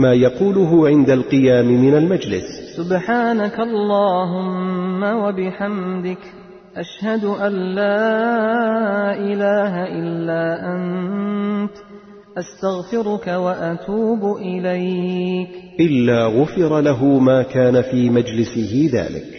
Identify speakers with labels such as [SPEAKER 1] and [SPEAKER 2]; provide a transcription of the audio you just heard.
[SPEAKER 1] ما يقوله عند القيام من المجلس.
[SPEAKER 2] سبحانك اللهم وبحمدك أشهد أن لا إله إلا أنت أستغفرك وأتوب إليك.
[SPEAKER 1] إلا غفر له ما كان في مجلسه ذلك.